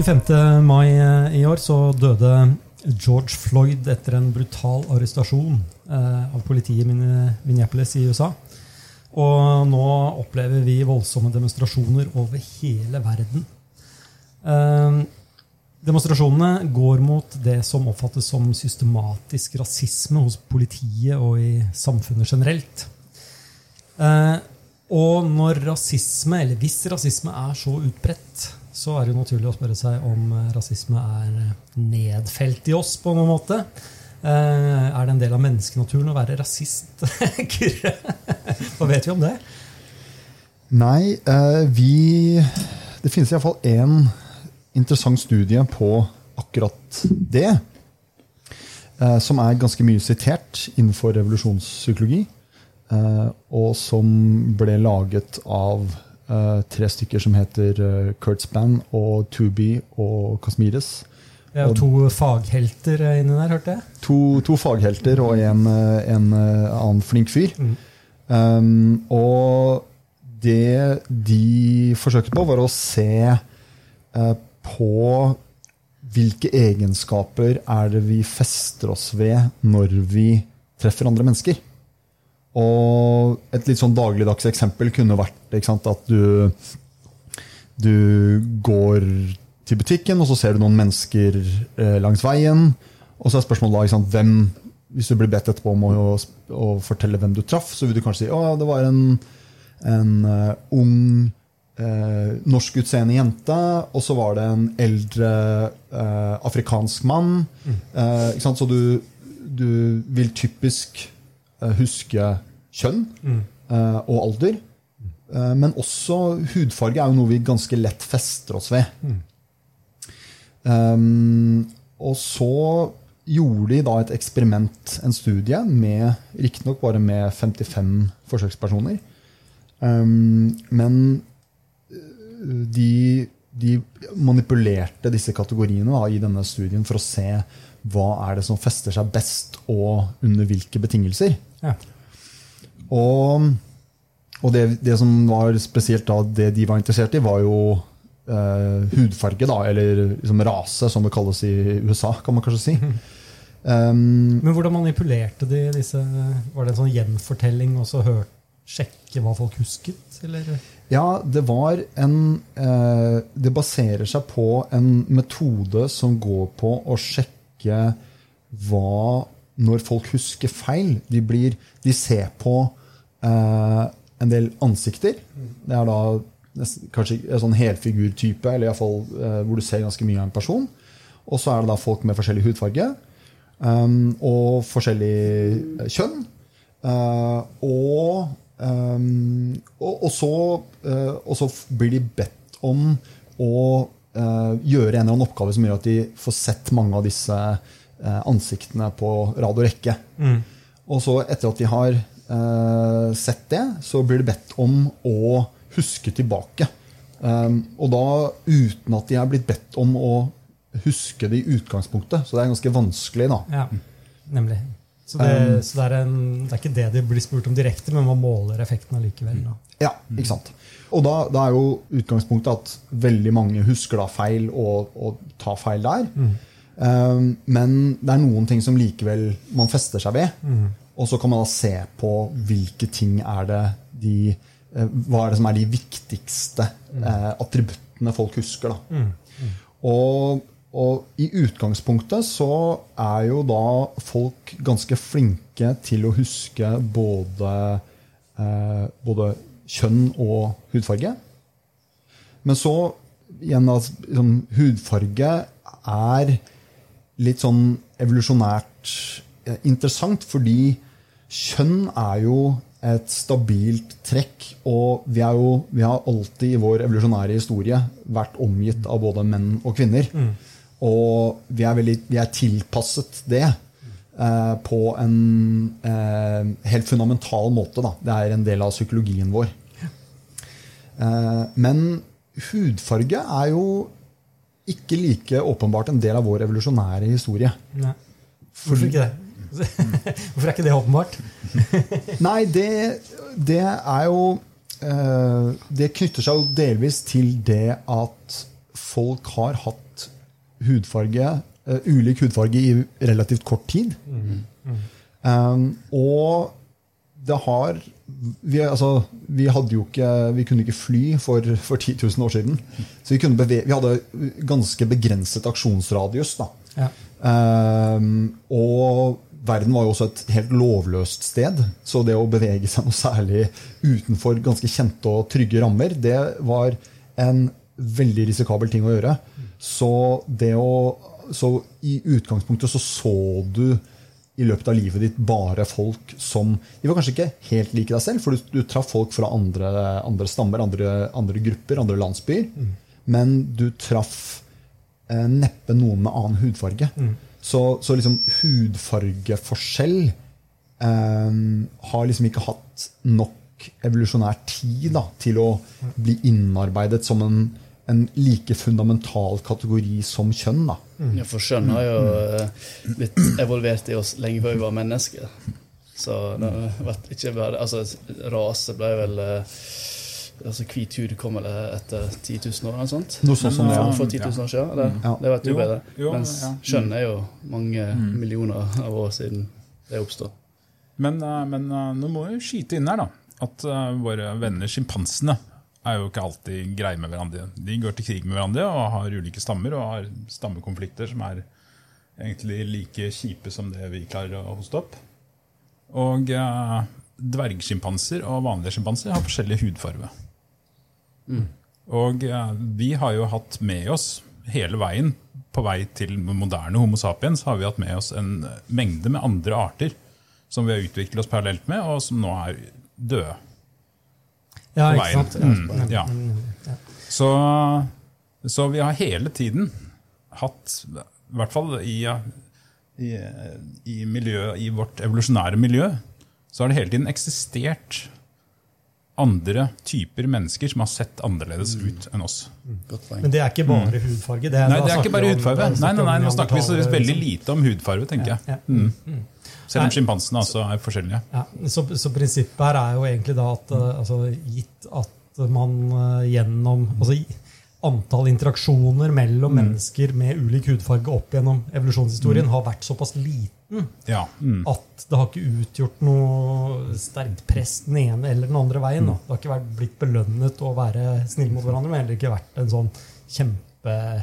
25. mai eh, i år så døde George Floyd etter en brutal arrestasjon eh, av politiet i Minneapolis i USA. Og nå opplever vi voldsomme demonstrasjoner over hele verden. Eh, demonstrasjonene går mot det som oppfattes som systematisk rasisme hos politiet og i samfunnet generelt. Og når rasisme, eller hvis rasisme er så utbredt, så er det jo naturlig å spørre seg om eh, rasisme er nedfelt i oss på noen måte. Eh, er det en del av menneskenaturen å være rasist? Kyrre, hva vet vi om det? Nei, eh, vi Det finnes iallfall én interessant studie på akkurat det. Som er ganske mye sitert innenfor revolusjonspsykologi. Og som ble laget av uh, tre stykker som heter uh, Spann og Tubi og Kasmides. Ja, og to faghelter inni der, hørte jeg? To, to faghelter og en, eh, en, annen flink fyr. Mm. Um, og det de forsøkte på, var å se uh, på hvilke egenskaper er det vi fester oss ved når vi treffer andre mennesker. Og et litt sånn dagligdags eksempel kunne vært sant, at du, du går til butikken, og så ser du noen mennesker eh, langs veien. Og så er spørsmålet da, sant, hvem, hvis du blir bedt etterpå om å, å, fortelle hvem du traff, så vil du kanskje si at det var en, en uh, ung Norsk norskutseende jente, og så var det en eldre eh, afrikansk mann. Mm. så du, du vil typisk Eh, huske kjønn mm. Eh, og alder. Eh, men også hudfarge er jo noe vi ganske lett fester oss ved. Mm. Um, og så gjorde de da et eksperiment, en studie, med riktignok bare med 55 forsøkspersoner. Um, men de, de, manipulerte disse kategoriene da, i denne studien for å se hva er det som fester seg best, og under hvilke betingelser. Ja. Og, og det, det, som var spesielt da, det de var interessert i, var jo eh, hudfarge, da, eller liksom rase, som det kalles i USA, kan man kanskje si. Um, Men hvordan manipulerte de disse Var det en sånn gjenfortelling og så sjekke hva folk husket? Eller? Ja, det var en eh, Det baserer seg på en metode som går på å sjekke hva når folk husker feil. De, blir, de ser på eh, en del ansikter. Det er da kanskje en sånn helfigurtype, eller iallfall eh, hvor du ser ganske mye av en person. Og så er det da folk med forskjellig hudfarge um, og forskjellig eh, kjønn. Uh, og, um, og, og, så, uh, og, så, blir de bedt om å uh, gjøre en eller annen oppgave som gjør at de får sett mange av disse Eh, ansiktene på rad og rekke. Mm. Og så, etter at de har eh, sett det, så blir de bedt om å huske tilbake. Um, og da uten at de er blitt bedt om å huske det i utgangspunktet. Så det er ganske vanskelig, da. Ja, nemlig. Så, det, um, så det, er en, det, er ikke det de blir spurt om direkte, men man måler effekten allikevel. Da. Ja, ikke sant. Og da, da, er jo utgangspunktet at veldig mange husker da feil og, og tar feil der. Mm. Ehm, men det er noen ting som likevel man fester seg ved. Mm. Og så kan man da se på hvilke ting er det de eh, Hva er det som er de viktigste mm. attributtene folk husker. da. Mm. mm. Og, og, i utgangspunktet så er jo da folk ganske flinke til å huske både, eh, både kjønn og hudfarge. Men så igjen, altså, liksom, hudfarge er litt sånn evolusjonært eh, interessant, fordi kjønn er jo et stabilt trekk. Og vi, jo, vi har alltid i vår evolusjonære historie vært omgitt av både menn og kvinner. Mm. Og vi er, veldig, vi er, tilpasset det eh, på en eh, helt fundamental måte. Da. Det er en del av psykologien vår. Eh, men hudfarge er jo ikke like åpenbart en del av vår evolusjonære historie. Nei. Hvorfor ikke det? Hvorfor er ikke det åpenbart? Nei, det, det, er jo eh, Det knytter seg jo delvis til det at folk har hatt hudfarge, eh, ulik hudfarge i relativt kort tid. Um, og det har vi, altså, vi, ikke, vi kunne ikke fly for, for 10 000 år siden. Så vi, bevege, vi hadde ganske begrenset aksjonsradius. Ja. Um, og verden var jo også et helt lovløst sted. Så det å bevege seg noe særlig utenfor ganske kjente og trygge rammer, det var en veldig risikabel ting å gjøre. Så, det å, så i utgangspunktet så så du i løpet av livet ditt bare folk som De var kanskje ikke helt like deg selv, for du, du traff folk fra andre, andre stammer, andre, andre, grupper, andre landsbyer. Mm. Men du traff eh, neppe noen med annen hudfarge. Mm. Så, så, liksom hudfargeforskjell eh, har liksom ikke hatt nok evolusjonær tid da, til å bli innarbeidet som en en like fundamental kategori som kjønn. da. Mm. Ja, For kjønn har jo uh, blitt evolvert i oss lenge før vi var mennesker. Så det vært ikke bare, altså Rase ble vel uh, altså Hvit hud kom vel etter 10 000 år? eller sånt. Noe sånt som det, For 10 000 år siden. Det, ja. det vet du bedre. Mens kjønn er jo mange mm. millioner av år siden det oppstod. Men, eh, men nå må vi skyte inn her da, at våre venner sjimpansene er jo ikke alltid greie med hverandre. De går til krig med hverandre og har ulike stammer og har stammekonflikter som er egentlig like kjipe som det vi klarer å hoste opp. Og eh, dvergsjimpanser og vanlige sjimpanser har forskjellig hudfarge. Mm. Og eh, vi har jo hatt med oss hele veien på vei til moderne Homo sapiens har vi hatt med oss en mengde med andre arter som vi har utviklet oss parallelt med, og som nå er døde. Ja, ikke sant? Mm, ja. Så, så, vi har hele tiden hatt, i hvert fall i, i, i, miljø, i vårt evolusjonære miljø, så har det hele tiden eksistert andre typer mennesker som har sett annerledes mm. ut enn oss. Men det er ikke bare mm. hudfarge? Det er, nei, det er ikke bare hudfarge. Nei, nei, nei, nå snakker vi så veldig lite om hudfarge, tenker jeg. Mm. Selv om sjimpansene altså er forskjellige. Ja, så, så, prinsippet her er jo egentlig da at eh, altså, gitt at man uh, gjennom altså, Antall interaksjoner mellom mm. mennesker med ulik hudfarge opp gjennom evolusjonshistorien mm. har vært såpass liten ja. mm. at det har ikke utgjort noe sterkt press den ene eller den andre veien. Mm. Det har ikke vært, blitt belønnet å være snille mot hverandre, men heller ikke vært en sånn kjempe Eh,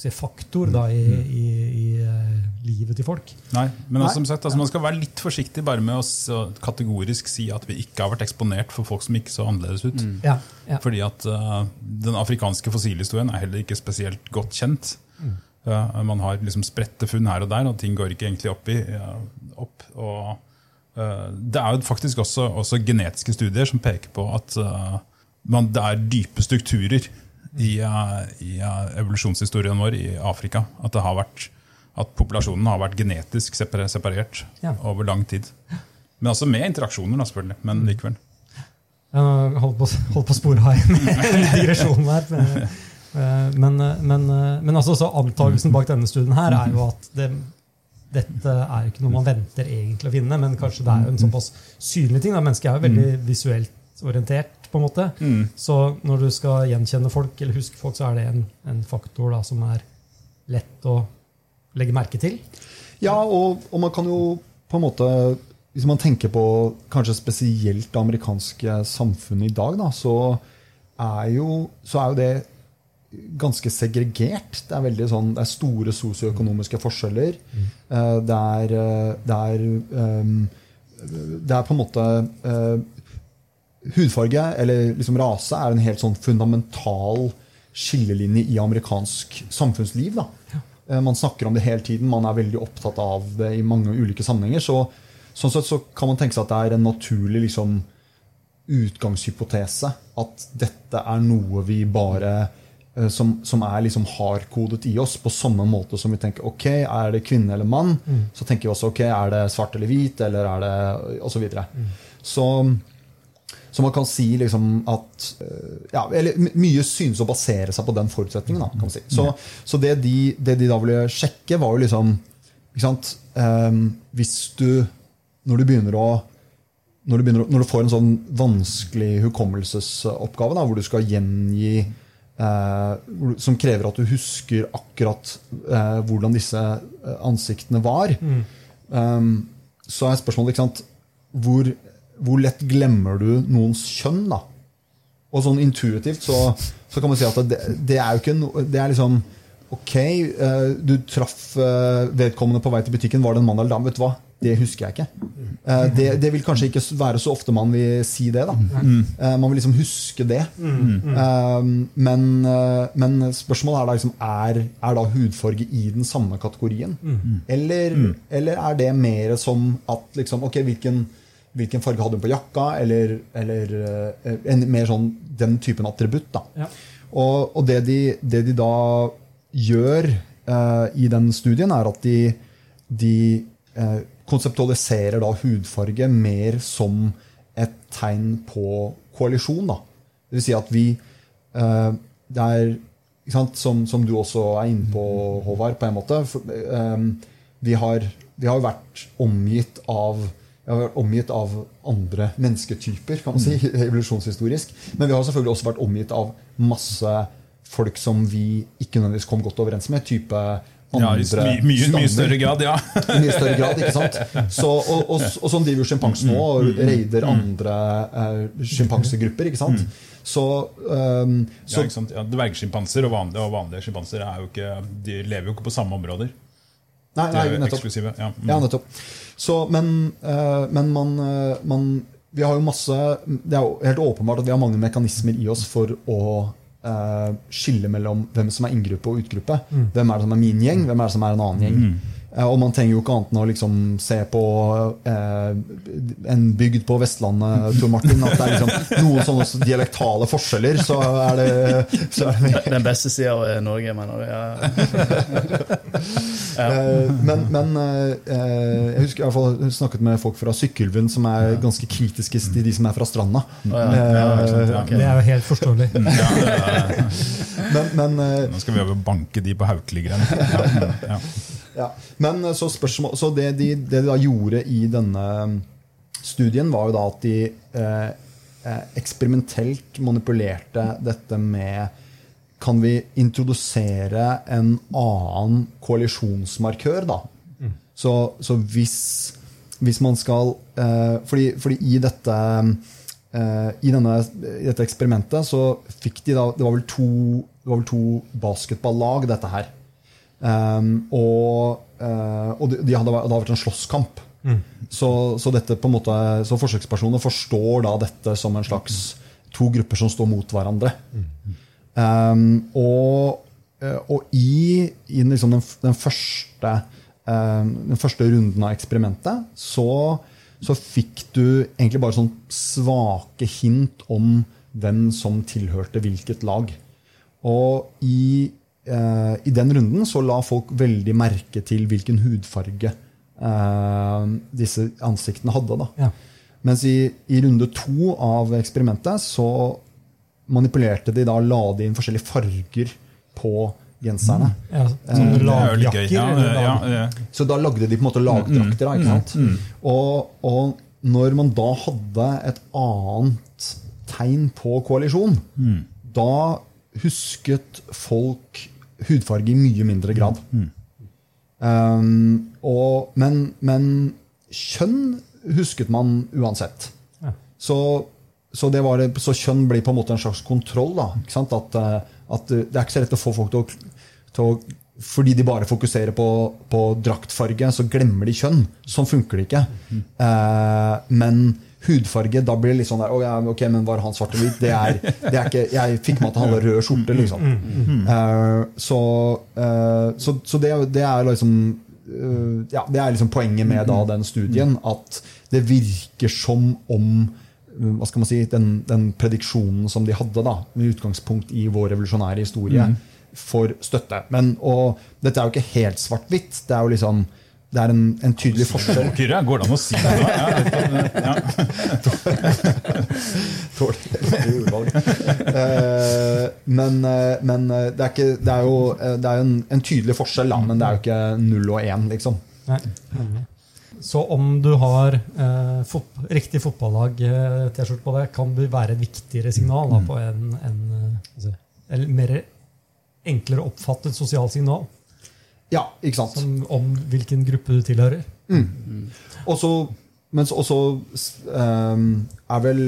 si, faktor da, i, mm. i, i uh, livet til folk. Nei, men også, som sagt, altså, Man skal være litt forsiktig bare med å kategorisk si at vi ikke har vært eksponert for folk som ikke så annerledes ut. Mm. Ja, ja. Fordi at uh, Den afrikanske fossilhistorien er heller ikke spesielt godt kjent. Mm. Uh, man har liksom spredte funn her og der, og ting går ikke egentlig opp. I, opp og, det er jo faktisk også, også, genetiske studier som peker på at man, det er dype strukturer i, i evolusjonshistorien vår i Afrika. At, det har vært, at populasjonen har vært genetisk separert ja. over lang tid. Men altså med interaksjoner, da, selvfølgelig. Men likevel. Jeg holdt på, holdt på her med digresjonen her. Men, men, men altså, så antakelsen bak denne studien her er jo at det, dette er ikke noe man venter egentlig å finne, men kanskje det er jo en såpass synlig ting. Da. Mennesket er jo veldig visuelt orientert på en måte. Mm. Så når du skal gjenkjenne folk eller huske folk, så er det en, en faktor da, som er lett å legge merke til. Ja, og, og, man kan jo på en måte Hvis man tenker på kanskje spesielt det amerikanske samfunnet i dag, da, så er jo, så er jo det ganske segregert. Det er, veldig sånn, det er store sosioøkonomiske forskjeller. Mm. Det, er, eh, det, er, ehm, det er på en måte eh, hudfarge eller liksom rase er en helt sånn fundamental skillelinje i amerikansk samfunnsliv. Da. Ja. Man snakker om det hele tiden, man er veldig opptatt av det i mange ulike sammenhenger. Så, sånn sett så kan man tenke seg at det er en naturlig liksom, utgangshypotese at dette er noe vi bare eh, som, som er liksom hardkodet i oss, på samme måte som vi tenker ok, er det kvinne eller mann? Mm. Så tenker vi også ok, er det svart eller hvit, eller er det osv. så videre. Mm. Så så man kan si liksom at eh, ja, eller Mye synes å basere seg på den forutsetningen. Da, kan man si. Så, så det, de, det, de, da ville sjekke, var jo liksom um, Hvis du Når du å når du, begynner, når du, får en sånn vanskelig hukommelsesoppgave, da, hvor du skal gjengi eh, som krever at du husker akkurat eh, hvordan disse eh, ansiktene var. Um, så er spørsmålet ikke sant, hvor, hvor lett glemmer du noens kjønn? da? Og sånn intuitivt så, så kan man si at det, det er jo ikke no, Det er liksom Ok, eh, du traff eh, vedkommende på vei til butikken. Var det en mann eller dame? Vet du hva? Det husker jeg ikke. Eh, det, det vil kanskje ikke være så ofte man vil si det. da. Eh, man vil liksom huske det. Eh, men, men spørsmålet er da liksom er, er da hudfarge i den samme kategorien? Eller, eller er det mer som at liksom Ok, hvilken hvilken farge hadde hun på jakka, eller, eller eh, en, mer sånn den typen attributt. da. Ja. Og, og det, de, det de da gjør eh, i den studien, er at de, de eh, konseptualiserer da hudfarge mer som et tegn på koalisjon. da. Det vil si at vi eh, Det er som, som du også er inne på, Håvard, på en måte. For, eh, vi, har, vi har vært omgitt av vi har vært omgitt av andre mennesketyper, kan man si, evolusjonshistorisk. Men vi har selvfølgelig også vært omgitt av masse folk som vi ikke nødvendigvis kom godt overens med. type Ja, andre i my, mye, mye større grad, ja. I mye større grad, ikke sant? Så, og, og, og sånn driver jo sjimpansen nå og raider andre eh, sjimpansegrupper. ikke sant? Så, ja, så ikke sant? Ja, Dvergsjimpanser og vanlige, og vanlige sjimpanser er de lever jo ikke på samme områder. Nei, nei, nettopp. Ja. Mm. Ja, nettopp. Så, men eh, men man, eh, man Vi har jo masse Det er jo helt åpenbart at vi har mange mekanismer i oss for å uh, skille mellom hvem som er inngruppe og utgruppe. Hvem er det som er min gjeng, hvem er det som er en annen gjeng. Eh, og man trenger jo ikke annet enn å liksom se på eh, en bygd på Vestlandet, Tor Martin, at det er liksom noen sånne dialektale forskjeller, så er det, så er det Den beste sida av Norge, mener du? Ja. Eh, men, men eh, jeg husker i hvert fall snakket med folk fra Sykkylven som er ganske kritiske til de som er fra stranda. Eh, Det er jo helt forståelig. Men, men, eh, Nå skal vi jo banke de på Haukeliggeren. Ja. mm, Ja. men eh, så, spørsmål, så det, de, det de da gjorde i denne studien, var jo da at de eh, eh, eksperimentelt manipulerte dette med Kan vi introdusere en annen koalisjonsmarkør, da? Så, så hvis, hvis man skal eh, fordi, fordi i dette eh, i, denne, I dette eksperimentet så fikk de da Det var vel to, det var vel to basketballag, dette her. Um, og eh, og de, de hadde, det hadde vært en slåsskamp. Så, så, dette på en måte, så forsøkspersoner forstår da dette som en slags to grupper som står mot hverandre. Um, og, eh, og i, i liksom den, den, første, um, den første runden av eksperimentet så, så fikk du egentlig bare sånn svake hint om hvem som tilhørte hvilket lag. Og i, uh, i den runden så la folk veldig merke til hvilken hudfarge uh, disse ansiktene hadde. Da. Ja. Mens i, i runde to av eksperimentet så manipulerte de da la de inn forskjellige farger på genserne. Ja, er jo litt gøy. lagjakker. Ja, ja, ja. Så da lagde de på en måte lagdrakter. Mm, ikke sant? Og, og når man da hadde et annet tegn på koalisjon, da husket folk hudfarge i mye mindre grad. Um, og, men, men kjønn husket man uansett. Ja. Så, så, var, så kjønn blir på en måte en slags kontroll. Da? At, eh, at det er ikke så lett å få folk til å, til å fordi de bare fokuserer på, på draktfarge, så glemmer de kjønn. Sånn funker det ikke. Eh, men hudfarge, da blir det litt sånn der oh, ja, Ok, men var han svart eller hvit? Det er, det er ikke, jeg fikk med at han hadde rød skjorte, liksom. Eh, så eh, så, så det, det er liksom eh, ja, Det er liksom poenget med da, den studien. At det virker som om eh, hva skal man si, den, den prediksjonen som de hadde, da, med utgangspunkt i vår revolusjonære historie, for støtte. Men, og dette er jo ikke helt svart-hvitt. Det er jo liksom det er en, en tydelig forskjell. Kyrre, går det an å si det? Ja. Dårlig ordvalg. Eh, men eh, men eh, det, er ikke, det er jo eh, det er en, en tydelig forskjell, da, men det er jo ikke null og én, liksom. Nei. Så om du har eh, fot riktig fotballag-T-skjorte på det, kan det være et viktigere signal da, på en, en eh, si, eller mer enklere oppfattet sosialt signal Ja, ikke sant? som, om hvilken gruppe du tilhører. Og så, men så også ehm, er vel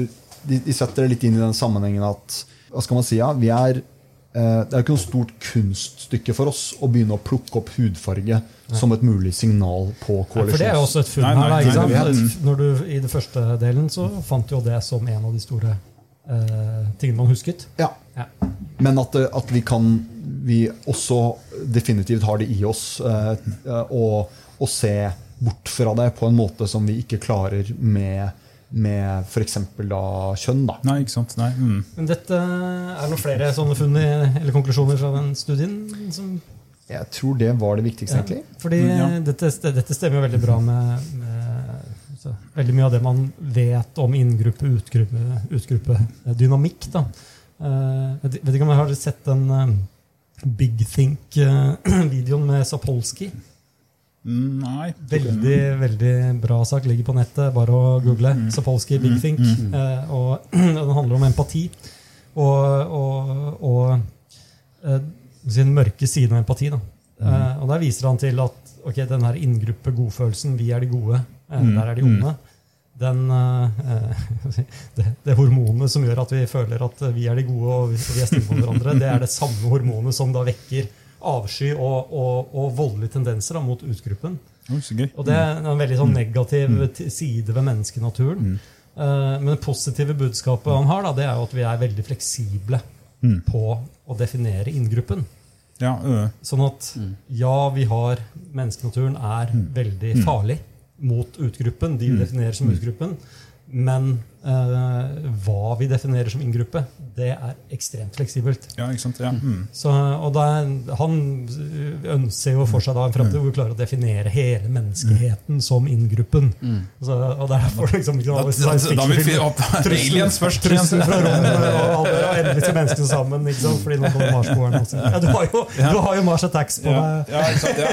de, de setter det litt inn i den sammenhengen at Hva skal man si? Ja, vi er eh, Det er jo ikke noe stort kunststykke for oss å begynne å plukke opp hudfarge som et mulig signal på Ja, for det er jo også et funn her. da, nei, nei, sant? Når du, I den første delen så fant du jo det som en av de store eh, tingene man husket. Ja. Ja. Men at, at vi kan Vi også definitivt har det i oss eh, eh, å, å se bort fra det på en måte som vi ikke klarer med, med f.eks. kjønn. da. Nei, ikke sant. Nei. Mm. Men dette er noen flere sånne funn eller konklusjoner fra den studien? Som, Jeg tror det var det viktigste, egentlig. fordi Ja. dette, dette stemmer jo veldig bra med, med så, veldig mye av det man vet om inngruppe-utgruppe-dynamikk. da. Eh, vet vet ikke om jeg har sett den uh, Big Think-videoen med Sapolsky? Mm, Nei. Veldig veldig bra sak. Ligger på nettet. Bare å google. Sapolsky Big Think. Eh, og Den handler om empati. Og, og, og eh, sin mørke side av empati. Da. Eh, og Der viser han til at ok, den her inngruppe godfølelsen, vi er de gode, eh, Mm, der er de onde. Den, eh, det, det hormonet som gjør at vi føler at vi er de gode og vi, og vi er snille mot hverandre, det er det samme hormonet som da vekker avsky og, og, og voldelige tendenser da, mot utgruppen. Og det er en veldig sånn negativ t- side ved menneskenaturen. Eh, men det positive budskapet han har, da, det er jo at vi er veldig fleksible på å definere inngruppen. Ja, øh. Sånn at ja, vi har Menneskenaturen er veldig farlig mot utgruppen. De vi definerer som utgruppen. Men eh, hva vi definerer som inngruppe, det er ekstremt fleksibelt. ja, ikke sant. Ja. Mm. Så, og da, han ønsker jo for seg da en fremtid hvor vi klarer å definere hele menneskeheten som inngruppen. Så, og er derfor liksom Da, da, da vil vi opp aliens først. Trusselen fra rommet og alle, og endelig til menneskene sammen. Ikke sant? Fordi nå kommer Marsboeren også. Ja, du, har jo, du har jo Mars Attacks på Ja, deg. ja, ikke sant, ja.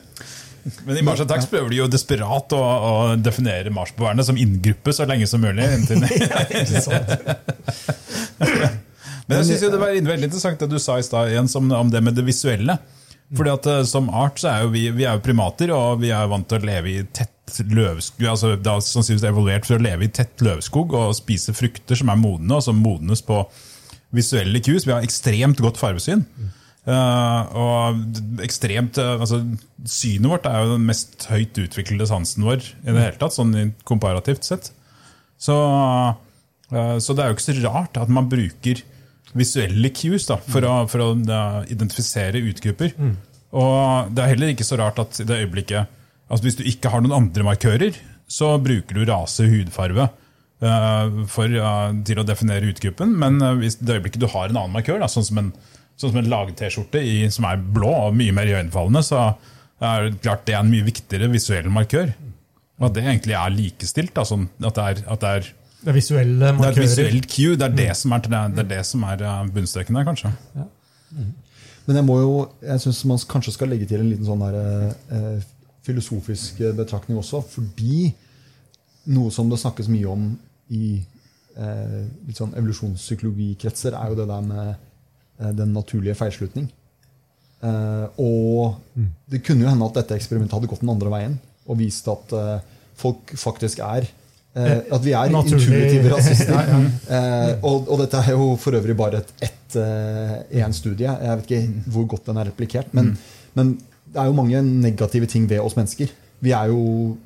Men i Mars Attacks prøver de jo desperat å, å definere marsboerne som inngruppe så lenge som mulig. Men jeg synes jo det var veldig interessant det du sa i stad om, det med det visuelle. Fordi at eh, Som art så er jo vi, vi er jo primater, og vi er vant til å leve i tett løvskog. altså Det har sannsynligvis evolvert for å leve i tett løvskog og spise frukter som er modne, og som modnes på visuelle cues. Vi har ekstremt godt farvesyn. Eh, og ekstremt, eh, altså Synet vårt er jo den mest høyt utviklede sansen vår i det hele tatt, sånn komparativt sett. Så, uh, så det er jo ikke så rart at man bruker visuelle cues da, for å, for å uh, identifisere utgrupper. Og det er heller ikke så rart at i det øyeblikket altså Hvis du ikke har noen andre markører, så bruker du rase, hudfarve for, til å definere utgruppen. Men hvis det øyeblikket du har en annen markør, da, sånn som en, sånn som en lag-T-skjorte som er blå og mye mer iøynefallende, så er det klart det er en mye viktigere visuell markør. Og at det egentlig er likestilt. Da, sånn at det er, at det er Det er visuelle det er et visuelt cue. Det er det som er, det er, som er eh, bunnstreken der, kanskje. Men jeg må jo, jeg syns man kanskje skal legge til en liten sånn der, eh, filosofisk eh, betraktning også. Fordi noe som det snakkes mye om i eh, litt sånn evolusjonspsykologikretser, er jo det der med eh, den naturlige feilslutning. Eh, og det kunne jo hende at dette eksperimentet hadde gått den andre veien og vist at eh, folk faktisk er eh, At vi er Naturlig- intuitive rasister. Ja, ja. Eh, og, og dette er jo for øvrig bare et ett en studie. Jeg vet ikke hvor godt den er replikert. Men, men det er jo mange negative ting ved oss mennesker. Vi er jo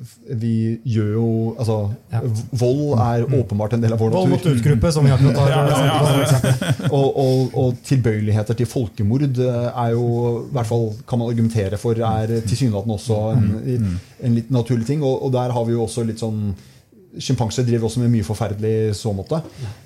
Vi gjør jo Altså, Ja. vold er åpenbart en del av vår natur. Vold mot utgruppe, som vi akkurat har Ja, ja. Og, og, og tilbøyeligheter til folkemord eh, er jo, i hvert fall kan man argumentere for, er tilsynelatende også en, en litt naturlig ting. Og, og der har vi jo også litt sånn Sjimpanser driver også med mye forferdelig i så måte.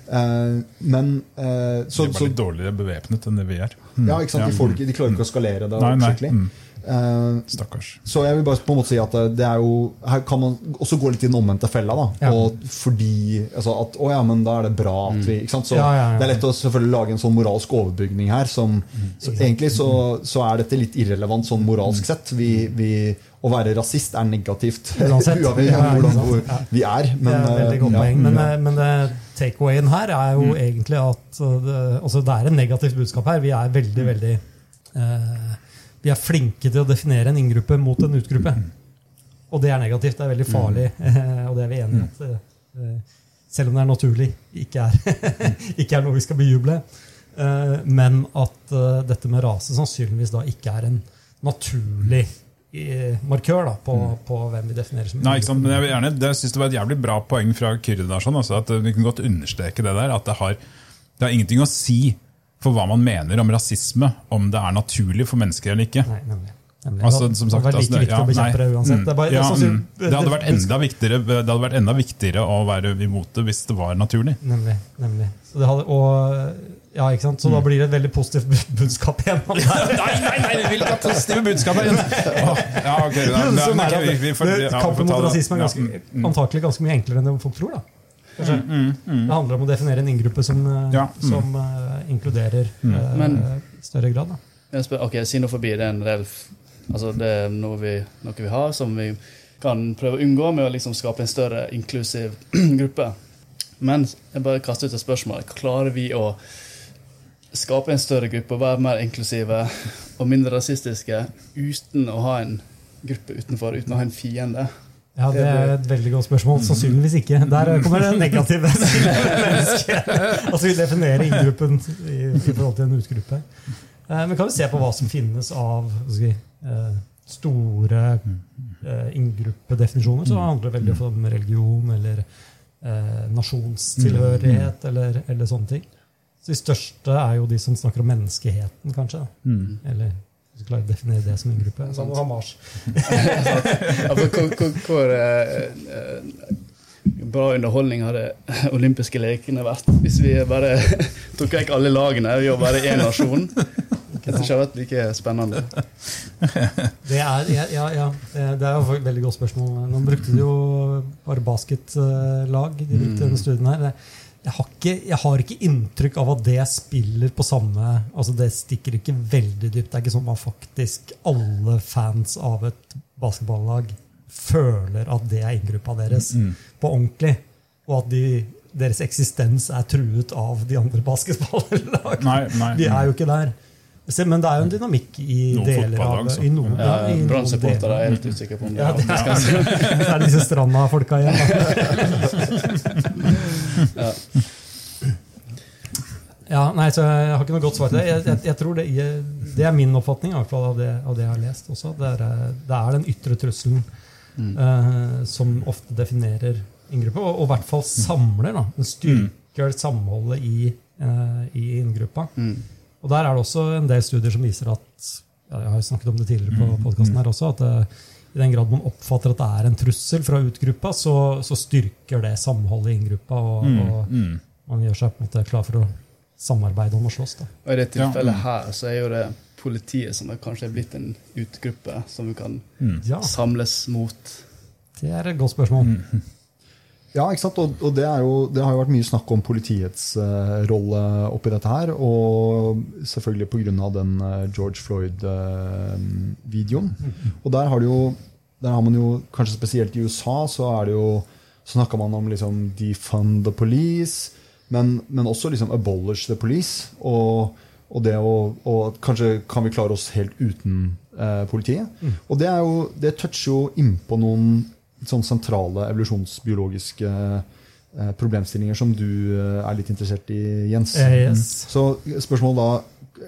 Eh, men så, De er bare litt dårligere bevæpnet enn det vi er. ja, ikke sant? De, ikke, de klarer ikke å skalere det Nei, nei. Mm. Eh, Stakkars. så jeg vil bare på en måte si at det er jo Her kan man også gå litt i den omvendte fella. da Ja. Og fordi altså at, Å ja, men da er det bra at vi ikke sant? Så Ja, ja. Det er lett å selvfølgelig lage en sånn moralsk overbygning her. Som, så egentlig så, så er dette litt irrelevant sånn moralsk sett. Vi, vi, å være rasist er negativt, uavhengig av hvordan hvor vi er. Men, det er et veldig eh, godt poeng. Men, eh, men takeawayen her er jo egentlig at det, altså det er en negativt budskap her. Vi er veldig, veldig eh, Vi er flinke til å definere en inngruppe mot en utgruppe. Og det er negativt. Det er veldig farlig, eh, og det er vi enige i. at eh, Selv om det er naturlig, ikke er, ikke er noe vi skal bejuble. Eh, men at eh, dette med rase sannsynligvis da ikke er en naturlig markør da, på, på hvem vi definerer som Nei, ikke sant? Men jeg, gjerne, jeg synes det var et jævlig bra poeng fra Kyrre. der, sånn, altså, at Vi kan godt understreke det der. At det har, det har ingenting å si for hva man mener om rasisme, om det er naturlig for mennesker eller ikke. Nei, nemlig. nemlig. Altså, som sagt, det var like det- å bekjempe det uansett. mm, Det, bare, ja, mm. det, hadde vært enda viktigere, det hadde vært enda viktigere å være imot det hvis det var naturlig. Nemlig. nemlig. Så, det hadde, og, ja, sant? Mm. da blir det et veldig positivt budskap igjen. Nei, nei, nei, vi vil ikke ha positive budskap igjen! Kampen mot rasisme er ganske, antakelig ganske mye enklere enn det folk tror. da. Kanskje. Det handler om å definere en inngruppe som, eh, Ja, mm. som uh, inkluderer eh, Men- større grad. Da. Spør, ok, Xenofobi det er en reell altså det er noe vi, noe vi har, som vi kan prøve å unngå med å liksom skape en større inklusiv gruppe. Men jeg bare kaster ut et spørsmål. Klarer vi å skape en større gruppe og være mer inklusive og mindre rasistiske uten å ha en gruppe utenfor, uten å ha en fiende? Ja, Det er et veldig godt spørsmål. Sannsynligvis ikke. Der kommer det negative mennesket. Altså Vi definerer inngruppen i, i forhold til en utgruppe. Eh, Men kan vi se på hva som finnes av vi, eh, store inngruppedefinisjoner? inngruppdefinisjoner, så handler det veldig ofte om religion eller eh, nasjonstilhørighet eller, eller sånne ting. Så De største er jo de som snakker om menneskeheten, kanskje. da. Eller hvis du klarer å definere det som en Sånn Hamas. For hvor, eh, eh, bra underholdning hadde olympiske lekene vært hvis vi bare tok vekk alle lagene og var bare én nasjon? Det tror ikke hadde vært like spennende. Det er, ja, ja, ja. Det det er jo et veldig godt spørsmål. Nå brukte du jo bare basketlag. i brukte denne studien her. Jeg har, ikke, jeg har ikke inntrykk av at det spiller på samme altså Det stikker ikke veldig dypt. Det er ikke sånn at faktisk alle fans av et basketballag føler at det er inngruppa deres på ordentlig. Og at de, deres eksistens er truet av de andre nei. De er jo ikke der. Se, Men det er jo en dynamikk i Noen deler av det. i noen, ja, Ja, i noen er jeg helt usikker på om det Ja, det er, er det er disse Stranda-folka igjen. Ja. Ja, nei, så Jeg har ikke noe godt svar til det. Jeg, jeg, jeg tror det, jeg, det er min oppfatning i av, det, av det jeg har lest. også. Det er, eh, det er den ytre trusselen eh, som ofte definerer inngruppa, og, og i hvert fall samler. da, Den styrker samholdet i, uh, i inngruppa. Mm. Og der er det også en del studier som viser at ja, Jeg har snakket om det tidligere på podkasten her også, at det, i den grad man oppfatter at det er en trussel fra utgruppa, så, så styrker det samholdet i inngruppa, og, og Mm. man gjør seg på en måte klar for å samarbeide om å slåss. da. Og I det tilfellet Ja. her så er jo det politiet som er kanskje er blitt en utgruppe som vi kan mm. samles mot. Det er et godt spørsmål. Ja, ikke sant? Og, og det, er jo, det har jo vært mye snakk om politiets uh, rolle oppi dette her. Og selvfølgelig pga. den uh, George Floyd-videoen. og der har, det jo, der har man jo, kanskje spesielt i USA, så er det jo så snakker man om liksom defund the police, men, men også liksom abolish the police. Og, og det å og Kanskje kan vi klare oss helt uten eh, politiet. Og det, er jo, det toucher jo innpå noen sånn sentrale evolusjonsbiologiske eh, problemstillinger som du eh, er litt interessert i, Jens. Eh, yes. Så spørsmålet da,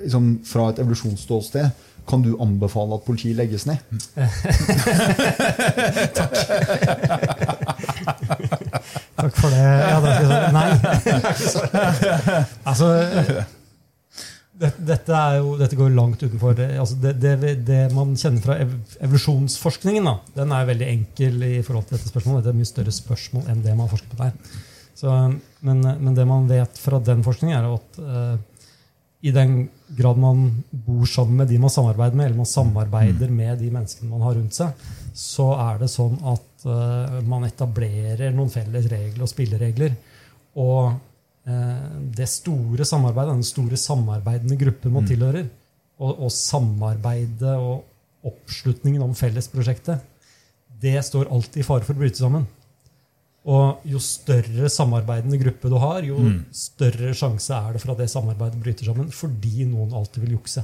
liksom, fra et evolusjonsståsted, kan du anbefale at politiet legges ned? Takk Takk for det. Ja, det er nei. altså, dette, jo, dette går jo langt utenfor det, altså det, det, det man kjenner fra evolusjonsforskningen. Da, den er veldig enkel i forhold til dette spørsmålet. Det er et mye større spørsmål enn det man har forsket på der. Så, men, men det man vet fra den forskningen, er at uh, i den grad man bor sammen med de man samarbeider med, eller man samarbeider med de menneskene man har rundt seg, så er det sånn at uh, man etablerer noen felles regler og spilleregler. Og det store samarbeidet, den store samarbeidende gruppen man tilhører, og, og samarbeidet og oppslutningen om fellesprosjektet, det står alltid i fare for å bryte sammen. Og jo større samarbeidende gruppe du har, jo større sjanse er det for at det samarbeidet bryter sammen fordi noen alltid vil jukse.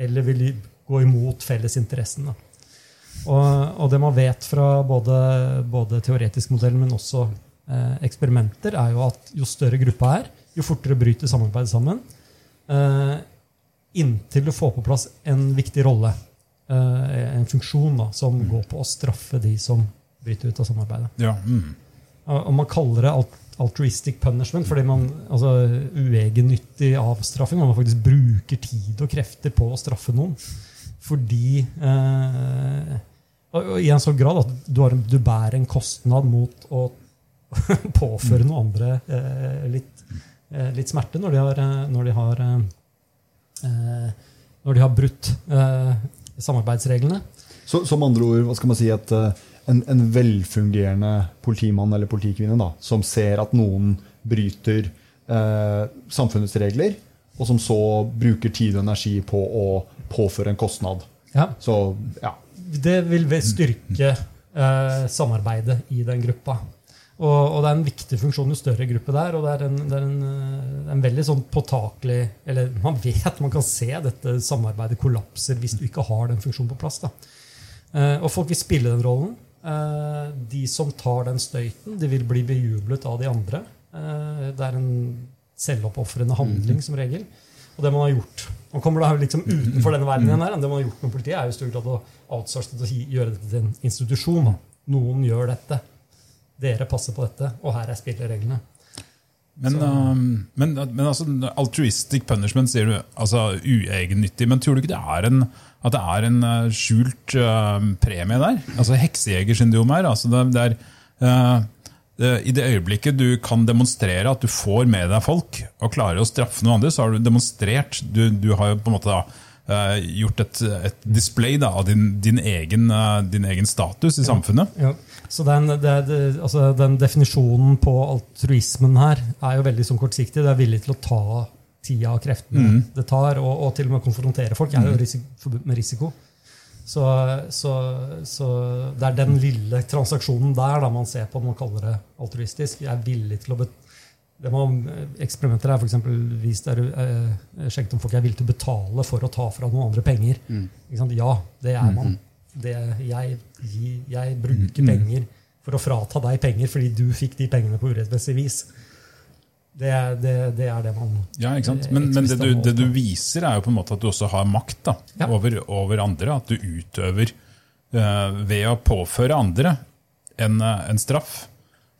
Eller vil gå imot fellesinteressen. Og, og det man vet fra både, både teoretisk modell, men også eh, eksperimenter, er jo at jo større gruppa er, jo fortere bryter samarbeidet sammen. Eh, inntil du får på plass en viktig rolle, eh, en funksjon, da, som går på å straffe de som bryter ut av samarbeidet. Ja, mm. Og og man kaller det alt- altruistic punishment fordi man altså uegennyttig avstraffing. Man faktisk bruker tid og krefter på å straffe noen. Fordi eh, og, og I en sånn grad at du, har, du bærer en kostnad mot å påføre noen andre eh, litt, eh, litt smerte når de har, eh, når de har, eh, eh, når de har brutt eh, samarbeidsreglene. Så, som andre ord, hva skal man si, at en, en velfungerende politimann eller politikvinne da, som ser at noen bryter eh, samfunnets regler, og som så bruker tid og energi på å påføre en kostnad. Ja. Så ja. det vil styrke eh, samarbeidet i den gruppa. Og, og det er en viktig funksjon jo større gruppe det er. Og det er en, det er en, eh, en veldig sånn påtakelig Eller man vet, man kan se dette samarbeidet kollapser hvis du ikke har den funksjonen på plass. da. Eh, og folk vil spille den rollen. Eh, de som tar den støyten, de vil bli bejublet av de andre. Det er en selvoppofrende handling, som regel. Og det man har gjort Man kommer da liksom utenfor denne verdenen her. Det man har gjort med politiet, er jo i stor grad å outsource det å gjøre dette til en institusjon. Noen gjør dette. Dere passer på dette, og her er spillereglene. Men, uh, men, men altså, altruistic punishment sier du, altså uegennyttig. Men tror du ikke det er en, at det er en uh, skjult uh, premie der? Altså heksejegersyndrom her. Altså det, det er, uh, det, I det øyeblikket du kan demonstrere at du får med deg folk, og klarer å straffe noen andre, så har du demonstrert. Du, du har jo på en måte da uh, gjort et, et display da, av din, din, egen, uh, din egen status i samfunnet. Ja. Så den, det, det, altså den definisjonen på altruismen her er jo veldig sånn kortsiktig. Det er villig til å ta tida og kreftene det tar, og, og til og med konfrontere folk. er jo risiko, forbudt med risiko. Så, så, så det er den lille transaksjonen der da man ser på når man kaller det altruistisk. Jeg er villig til å bet det man, Eksperimenter er f.eks. vist der, eh, sjekket om folk er villige til å betale for å ta fra noen andre penger. Sant? Ja, det er man. Det, jeg, jeg bruker penger for å frata deg penger fordi du fikk de pengene på urettmessig vis. Det, det, det er det man Ja, ikke sant? Men, men det, du, det du viser, er jo på en måte at du også har makt da, Ja. over, over andre. At du utøver uh, ved å påføre andre en, eh, en straff.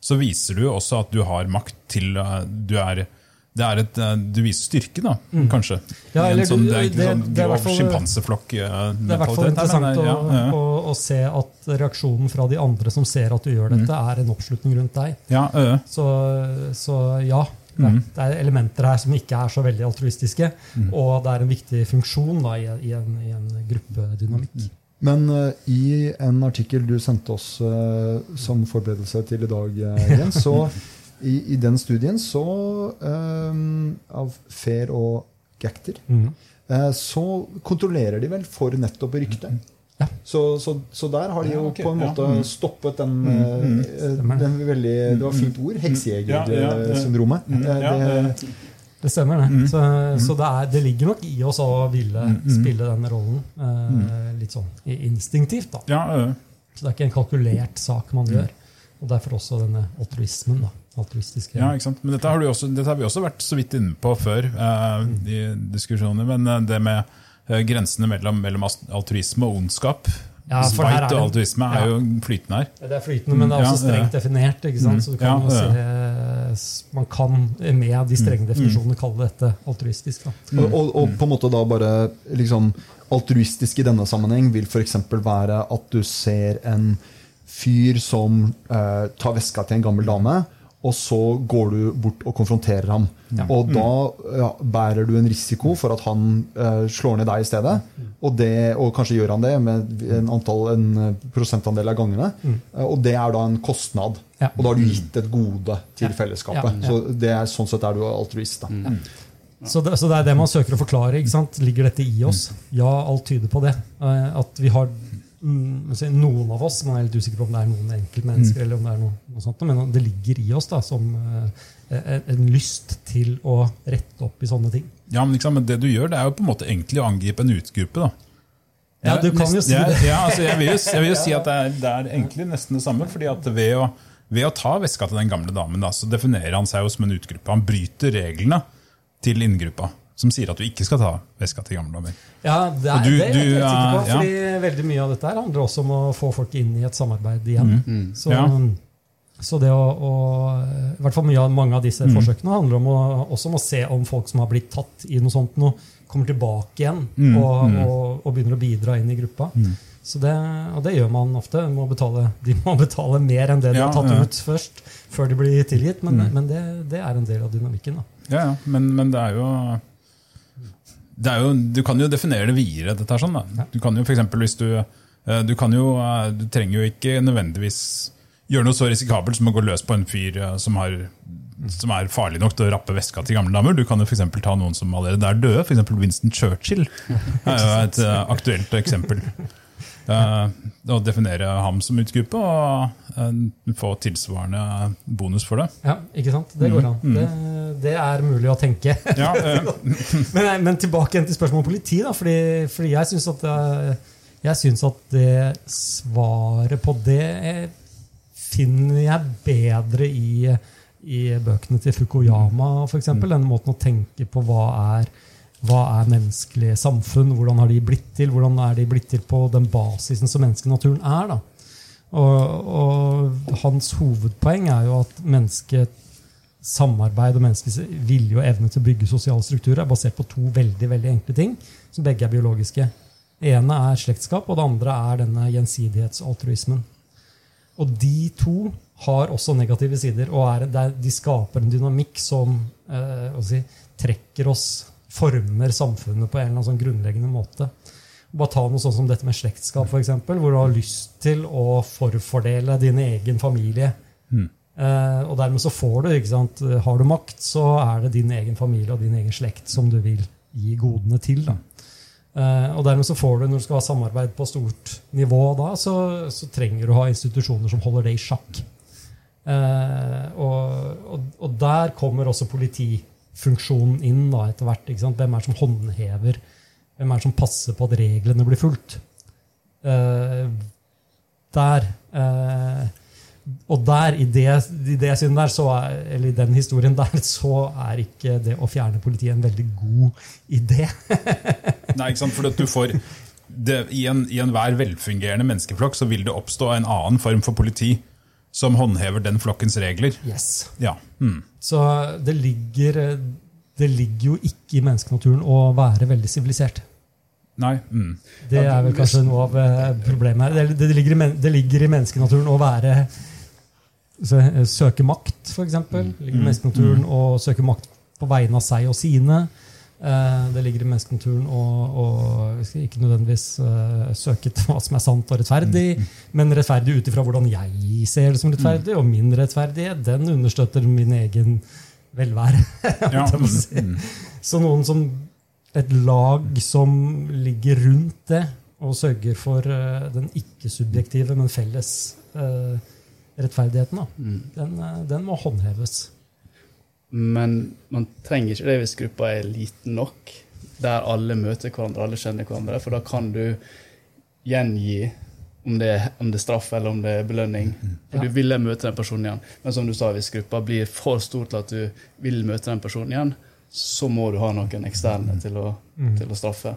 Så viser du også at du har makt til eh, Du er det er et, eh, Du viser styrke, da, kanskje. Mm. Ja, eller sånn, det er ikke sånn grov sjimpanseflokk-mentalitet. Det er i hvert fall interessant å, ja, ja. Å, å se at reaksjonen fra de andre som ser at du gjør dette, er en oppslutning rundt deg. ja, øh. Så, så ja, det, Mm. det er elementer her som ikke er så veldig altruistiske. Og det er en viktig funksjon da, i, i, en, i en gruppedynamikk. Men uh, i en artikkel du sendte oss uh, som forberedelse til i dag, eh, Jens, så i, i den studien så av Fair og Gacter, mm. eh, så kontrollerer de vel for nettopp ryktet. Ja. Så, så, så der har de Ja, jo på en ja, måte mm. stoppet den, mm, mm. den veldig Det var fint ord. Ja, ja, ja. Mm, ja, det- stemmer, det. Så, så det, er, det ligger nok i oss å ville spille den rollen eh, litt sånn instinktivt. da. ja, øh. Så det er ikke en kalkulert sak man gjør. Og derfor også denne altruismen. da. Altruistiske. Ja, ikke sant? Men dette har, du også, dette har vi også vært så vidt inne på før eh, i diskusjoner. Men eh, det med eh, grensene mellom, mellom altruisme og ondskap Ja, for er Spite og altruisme er ja. jo flytende her. Det er flytende, men det er også strengt definert. ikke sant? Så du kan Ja, jo ja. se, Man kan med de strenge definisjonene kalle dette altruistisk. da. Og, og, og på en måte da bare liksom, Altruistisk i denne sammenheng vil f.eks. være at du ser en fyr som uh, tar veska til en gammel dame, og så går du bort og konfronterer ham. Og da ja, bærer du en risiko for at han uh, slår ned deg i stedet. Og, det, og kanskje gjør han det med en, antall, en eh, prosentandel av gangene. Eh, og det er da en kostnad. Ja. Og da har du gitt et gode til fellesskapet. Ja, ja. Så det er, sånn sett er du altruist. da. Så det, så det er det man søker å forklare. ikke sant? Ligger dette i oss? Ja, alt tyder på det. At vi har mm, noen av oss, man er litt usikker på om det er noen enkeltmennesker, eller om det er noe, noe sånt, men det ligger i oss da, som eh, en lyst til å rette opp i sånne ting. Ja, men, liksom, men det du gjør, det er jo på en måte egentlig å angripe en utgruppe. da. Ja, du kan jo si det. Ja, altså jeg, vil jo, jeg vil jo si at det er, det er egentlig nesten det samme. fordi at ved å, ved å ta veska til den gamle damen, da, så definerer han seg jo som en utgruppe. Han bryter reglene til inngruppa, som sier at du ikke skal ta veska til gamle damer. Ja, det er, Du- det er jeg du, helt sikker på. ja. fordi veldig mye av dette her handler også om å få folk inn i et samarbeid igjen. Så, Ja. så det å, å I hvert fall mye av, mange av disse forsøkene handler om å, også om å se om folk som har blitt tatt i noe sånt, noe, kommer tilbake igjen og, og, og begynner å bidra inn i gruppa. Så det, og det gjør man ofte. Må betale, de må betale mer enn det de Ja, har tatt ja. ut først, før de blir tilgitt. Men, men det, det er en del av dynamikken. Da. Ja, ja, men, men det er jo jo, Du kan jo definere det videre. dette her sånn da. Du kan jo for eksempel, hvis du, eh, du, kan jo, eh, du trenger jo ikke nødvendigvis gjøre noe så risikabelt som å gå løs på en fyr eh, som, har, som er farlig nok til å rappe veska til gamle damer. Du kan jo for ta noen som allerede er døde. F.eks. Winston Churchill er jo et aktuelt eksempel. Eh, å definere ham som utgruppe og eh, få tilsvarende bonus for det. Ja, ikke sant? Det går an. Det, det er mulig å tenke. Ja, eh, men, men tilbake til spørsmålet om politi. Da, fordi, fordi jeg syns at, synes at det svaret på det finner jeg bedre i, i bøkene til Fukuyama, f.eks. Denne måten å tenke på hva er, hva er menneskelige samfunn, hvordan har de blitt til, hvordan er de blitt til på den basisen som menneskenaturen er. da. Og, og hans hovedpoeng er jo at mennesket samarbeid og menneskets vilje og evne til å bygge sosiale strukturer er basert på to veldig veldig enkle ting, som begge er biologiske. Det ene er slektskap, og det andre er denne gjensidighetsaltruismen. Og de to har også negative sider, og er, de skaper en dynamikk som eh, si, trekker oss, former samfunnet på en eller annen sånn grunnleggende måte. Bare ta noe sånn som dette med slektskap, for eksempel, hvor du har lyst til å forfordele din egen familie. Eh, og dermed så får du, ikke sant, har du makt, så er det din egen familie og din egen slekt som du vil gi godene til. da. Eh, og dermed så får du, når du skal ha samarbeid på stort nivå, da, så, så trenger du å ha institusjoner som holder det i sjakk. Eh, og, og, og der kommer også politifunksjonen inn da, etter hvert. Hvem er det som håndhever? Hvem er det som passer på at reglene blir fulgt? Uh, der Uh, Og der, i det, i det der, er, eller i den historien der, så er ikke det å fjerne politiet en veldig god idé. Nei, ikke sant? For du får det, I en- enhver velfungerende menneskeflokk så vil det oppstå en annen form for politi som håndhever den flokkens regler. Yes. Ja. Mm. Så det ligger, det ligger jo ikke i menneskenaturen å være veldig sivilisert. Nei. Mm. Det er vel kanskje noe av eh, problemet her. Det, ligger i, det ligger i menneskenaturen å være eh, Søke makt, f.eks. Det ligger i menneskenaturen å søke makt på vegne av seg og sine. Eh, Det ligger i menneskenaturen å, ikke nødvendigvis eh, søke til hva som er sant og rettferdig, men rettferdig ut ifra hvordan jeg ser det som rettferdig, og min rettferdighet den understøtter min egen velvære. Ja. Så noen som et lag som ligger rundt det og sørger for eh, den ikke-subjektive, men felles rettferdigheten. Den, den må håndheves. Men man trenger ikke det hvis gruppa er liten nok, der alle møter hverandre, alle kjenner hverandre. For da kan du gjengi om det, er, om det er straff eller om det er belønning. For Ja. du vil møte den personen igjen. Men som du sa, hvis gruppa blir for stor til at du vil møte den personen igjen, så må du ha noen eksterne til å, til å straffe.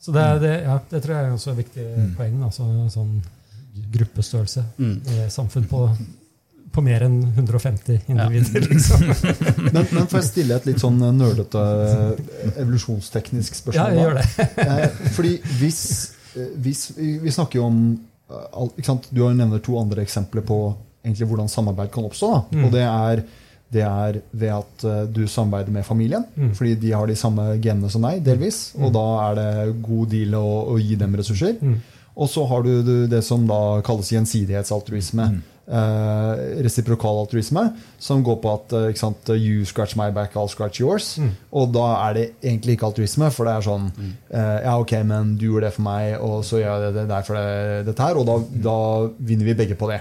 Så det, er- det, ja, det tror jeg er også et viktig poeng. Altså, sånn gruppestørrelse Mm. i samfunn på, på mer enn 150 individer. Liksom. Men, men får jeg stille et litt sånn nerdete evolusjonsteknisk spørsmål? Ja, jeg gjør det. Eh, fordi hvis, eh, hvis vi, vi snakker jo om eh, ikke sant? Du har jo nevnt to andre eksempler på egentlig hvordan samarbeid kan oppstå. Da. Mm. Og det er, det er ved at eh, du samarbeider med familien, Mm. fordi de har de samme genene som deg, delvis. Og da er det god deal å, å gi dem ressurser. Mm. Og så har du det som da kalles gjensidighetsaltruisme. Eh, resiprokal altruisme, som går på at ikke sant, you scratch my back, I'll scratch yours. Og da er det egentlig ikke altruisme, for det er sånn eh, Ja, ok, men du gjorde det for meg, og så gjør jeg det, det der for det, dette her, og da, da vinner vi begge på det.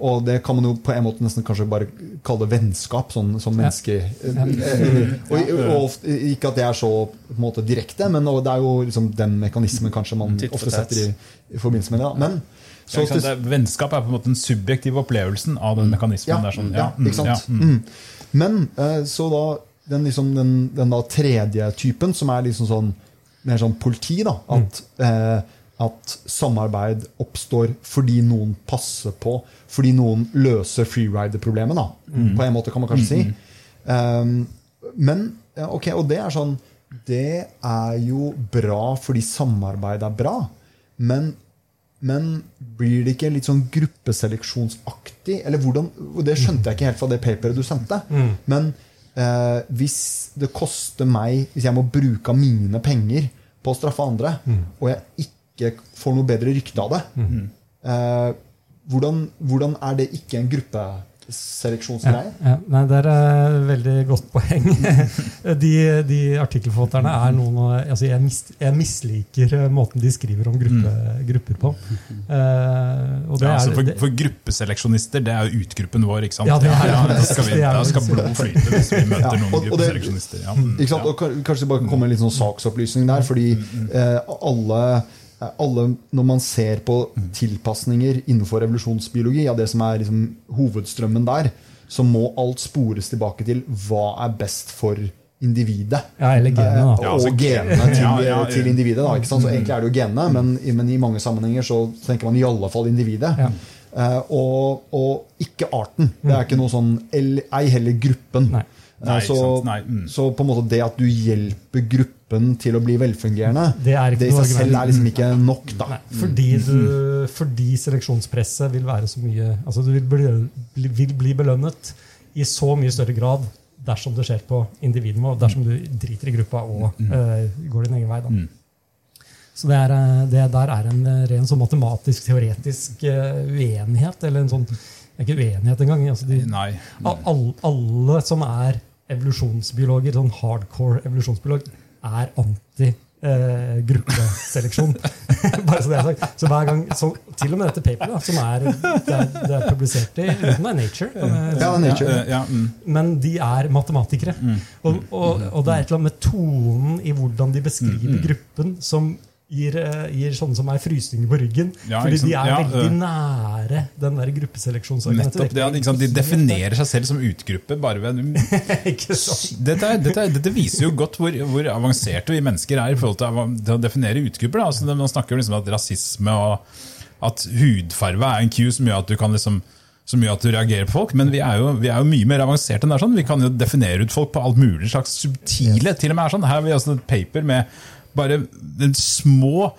Og det kan man jo på en måte nesten kanskje bare kalle vennskap, sånn som menneske... Eh, og, og ofte, ikke at det er så på en måte direkte, men det er jo liksom den mekanismen kanskje man ofte setter i, i forbindelse med det. Da. Men Ja, så ja, det, vennskap er på en måte den subjektive opplevelsen av den mekanismen. Ja, der, sånn, ja, mm, ikke sant? mm. Mm. Men eh, så da den, liksom, den, den da tredje typen, som er liksom sånn mer sånn politi, da, at, eh, at samarbeid oppstår fordi noen passer på, fordi noen løser freerider-problemet, på en måte kan man kanskje si. Um, men, ok, og det er sånn Det er jo bra fordi samarbeid er bra, men men blir det ikke litt sånn gruppeseleksjonsaktig? Eller hvordan, Det skjønte jeg ikke helt fra det paperet du sendte. Men eh, hvis det koster meg Hvis jeg må bruke av mine penger på å straffe andre, og jeg ikke får noe bedre rykte av det, eh, hvordan, hvordan er det ikke en gruppeseleksjonsgreie? Ja, nei, Det er et veldig godt poeng. De, de artikkelforfatterne er noen av altså jeg, mis, jeg misliker eh, måten de skriver om gruppe, grupper på. Uh, og det Ja, altså for, for gruppeseleksjonister, det er jo utgruppen vår. ikke sant? Ja, det er ja, da skal, vi, da skal blod flyte hvis vi møter noen og- og det- gruppeseleksjonister. Ja. mm, Ikke sant? Og kan- kanskje det bare kommer en litt sånn saksopplysning der, fordi uh, alle, alle Når man ser på tilpasninger innenfor revolusjonsbiologi, ja, det som er liksom hovedstrømmen der, så må alt spores tilbake til hva er best for individet. ja, eller genene, da. Ja, altså og genene til, Ja, ja, ja. til individet. Da, ikke sant? Så egentlig er det jo genene, men, men i mange sammenhenger så tenker man i alle fall individet. Ja. Eh, og, og ikke arten. Det er ikke noe sånn Ei heller gruppen. Nei. Nei, så. Nei, mm. så på en måte det at du hjelper gruppen til å bli velfungerende, Det er ikke det i seg selv er liksom ikke nok. da. Nei, fordi, du, fordi seleksjonspresset vil være så mye altså Du vil bli, vil bli belønnet i så mye større grad dersom det skjer på individnivå, dersom du driter i gruppa og eh, går din egen vei. Da. Så det, er, eh, det der er en eh, ren sånn matematisk, teoretisk uh, uenighet. Eller en sånn det er Ikke uenighet engang. Altså de, Nei. nei. Alle, alle som er evolusjonsbiologer, sånn hardcore evolusjonsbiolog, er anti eh, gruppeseleksjon. Bare så det er sagt. Så hver gang, så, til og med dette paperet, som er, det er, det er publisert i uten det er Nature, kan jeg si. Ja, nature. Ja, ja, mm. men de er matematikere. Og, og, og det er et eller annet med tonen i hvordan de beskriver gruppen, som gir, eh, gir sånne som er frysninger på ryggen. Ja, fordi de er Ja, veldig øh. nære den der gruppeseleksjonsargumentet. Det. ikke De definerer seg selv som utgruppe. bare ved dette, dette, dette viser jo godt hvor, hvor avanserte vi mennesker er i forhold til, å definere utgrupper. Altså, man snakker jo liksom at rasisme og at hudfarve er en cue som gjør at du kan liksom som gjør at du reagerer på folk, men vi er jo, vi er jo mye mer avanserte enn det. er sånn. Vi kan jo definere ut folk på alt mulig slags subtile. til og med er sånn. Her har vi altså et paper med bare små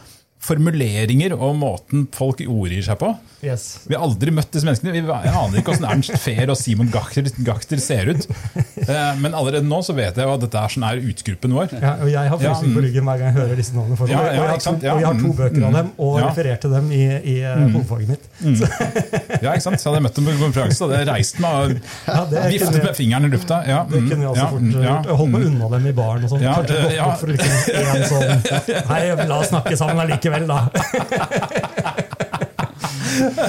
formuleringer og måten folk ordgir seg på. Yes. Vi har aldri møtt disse menneskene. Vi aner ikke hvordan Ernst Fehr og Simon Gachter, Gachter ser ut. Eh, Men allerede nå så vet jeg at dette er sånn er utgruppen vår. Ja, og jeg har frysning på mm. ryggen hver gang jeg hører disse navnene. For Ja, meg. ja, og, jeg har to. Ja, og jeg har to mm, bøker av mm, dem, og ja. refererte dem i, i eh, hovedfaget mitt. Ja, ikke sant? Så hadde jeg møtt dem på konferanse, så hadde jeg reist meg og viftet med fingeren i lufta. Ja, Det mm, kunne jeg også fort mm, gjort. Holdt meg mm. unna dem i baren. og sånn. Ja, Kanskje eh, gått ja. bort for liksom en sånn la oss snakke sammen allikevel, da.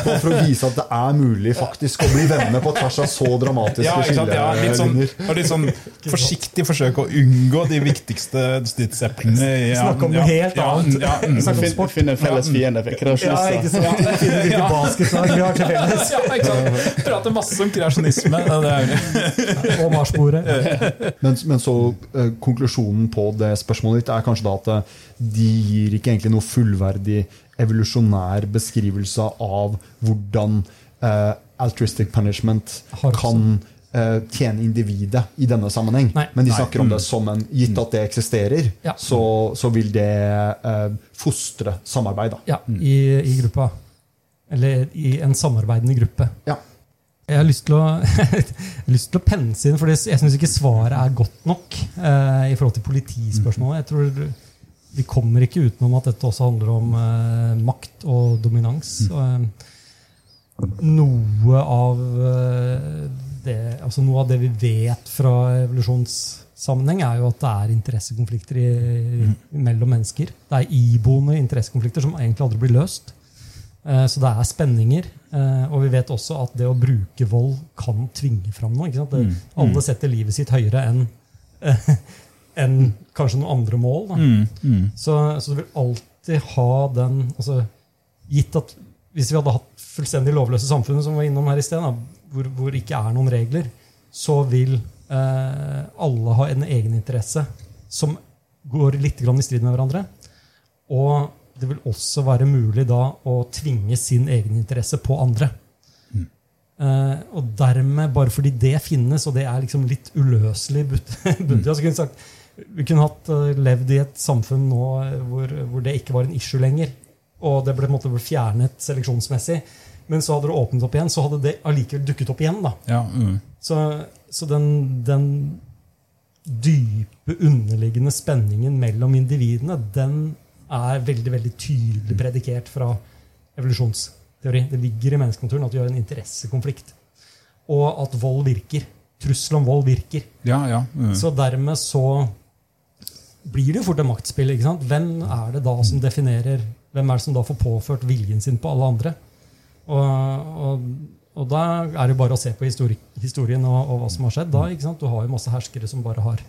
Bare for å vise at det er mulig faktisk å bli venner på tvers av så dramatiske Ja, sant? Ja, litt sånn, og litt sånn forsiktig forsøk å unngå de viktigste stridseplene. Ja, Snakke om noe ja, helt annet. Ja, mm. Snakke om Finn, finne en felles fiende. for Ja, kreasjonister. ikke sant? Finne hvilke Ja. basketlag vi har til felles. ja, ikke sant? Prate masse om kreasjonisme. Ja, det er, Og marsbordet. Men, men så eh, konklusjonen på det spørsmålet ditt er kanskje da at eh, de gir ikke egentlig noe fullverdig evolusjonær beskrivelse av hvordan uh, altruistic punishment kan eh, tjene individet i denne sammenheng. Nei. Men de Nei. snakker om det som en Gitt at det eksisterer, Ja. så, så vil det eh, fostre samarbeid. Da. Ja, i, i gruppa. Eller i en samarbeidende gruppe. Ja. Jeg har lyst til å, lyst til å pense inn, for jeg syns ikke svaret er godt nok eh, i forhold til politispørsmålet. Jeg tror Vi kommer ikke utenom at dette også handler om eh, makt og dominans. Og, eh, noe av eh, det altså Noe av det vi vet fra evolusjonssammenheng, er jo at det er interessekonflikter i, mellom mennesker. Det er iboende interessekonflikter som egentlig aldri blir løst. Eh, Så det er spenninger. eh, Og vi vet også at det å bruke vold kan tvinge fram noe. Det, Alle setter livet sitt høyere enn enn kanskje noen andre mål. Mm, mm. Så, så du vil alltid ha den altså, Gitt at hvis vi hadde hatt fullstendig lovløse samfunn, som vi var innom her i sted, da, hvor, hvor ikke er noen regler, så vil eh, alle ha en egeninteresse som går litt grann i strid med hverandre. Og det vil også være mulig da å tvinge sin egeninteresse på andre. Eh, og dermed, bare fordi det finnes, og det er liksom litt uløselig burde jeg altså kunne sagt, Vi kunne hatt eh, levd i et samfunn nå eh, hvor, hvor det ikke var en issue lenger. Og det ble, måte, ble fjernet seleksjonsmessig. Men så hadde det åpnet opp igjen, så hadde det allikevel dukket opp igjen. da. Ja, mm. Så, så den, den dype, underliggende spenningen mellom individene, den er veldig veldig tydelig predikert fra evolusjonsteori. Det ligger i menneskenaturen at vi har en interessekonflikt. Og at vold virker. Trussel om vold virker. ja, ja. Mm. Så dermed så blir det jo fort et maktspill. ikke sant? Hvem er det da som definerer Hvem er det som da får påført viljen sin på alle andre? Og, og, og da er det bare å se på histori historien og, og hva som har skjedd. da, ikke sant? Du har jo masse herskere som bare har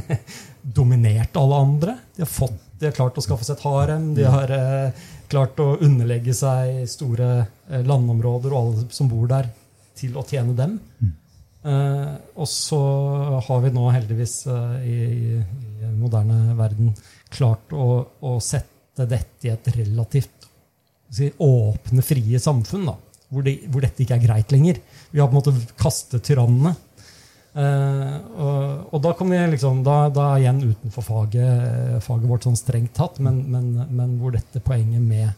dominert alle andre. De har, fått, de har klart å skaffe seg et harem. De har eh, klart å underlegge seg store eh, landområder og alle som bor der, til å tjene dem. Eh, og så har vi nå heldigvis eh, i, i, i moderne verden klart å, å sette dette i et relativt si, åpne, frie samfunn. Da, hvor, det, hvor dette ikke er greit lenger. Vi har på en måte kastet tyrannene. Eh, og, og da kommer vi liksom, da, da igjen utenfor faget, eh, faget vårt sånn strengt tatt, men, men, men hvor dette poenget med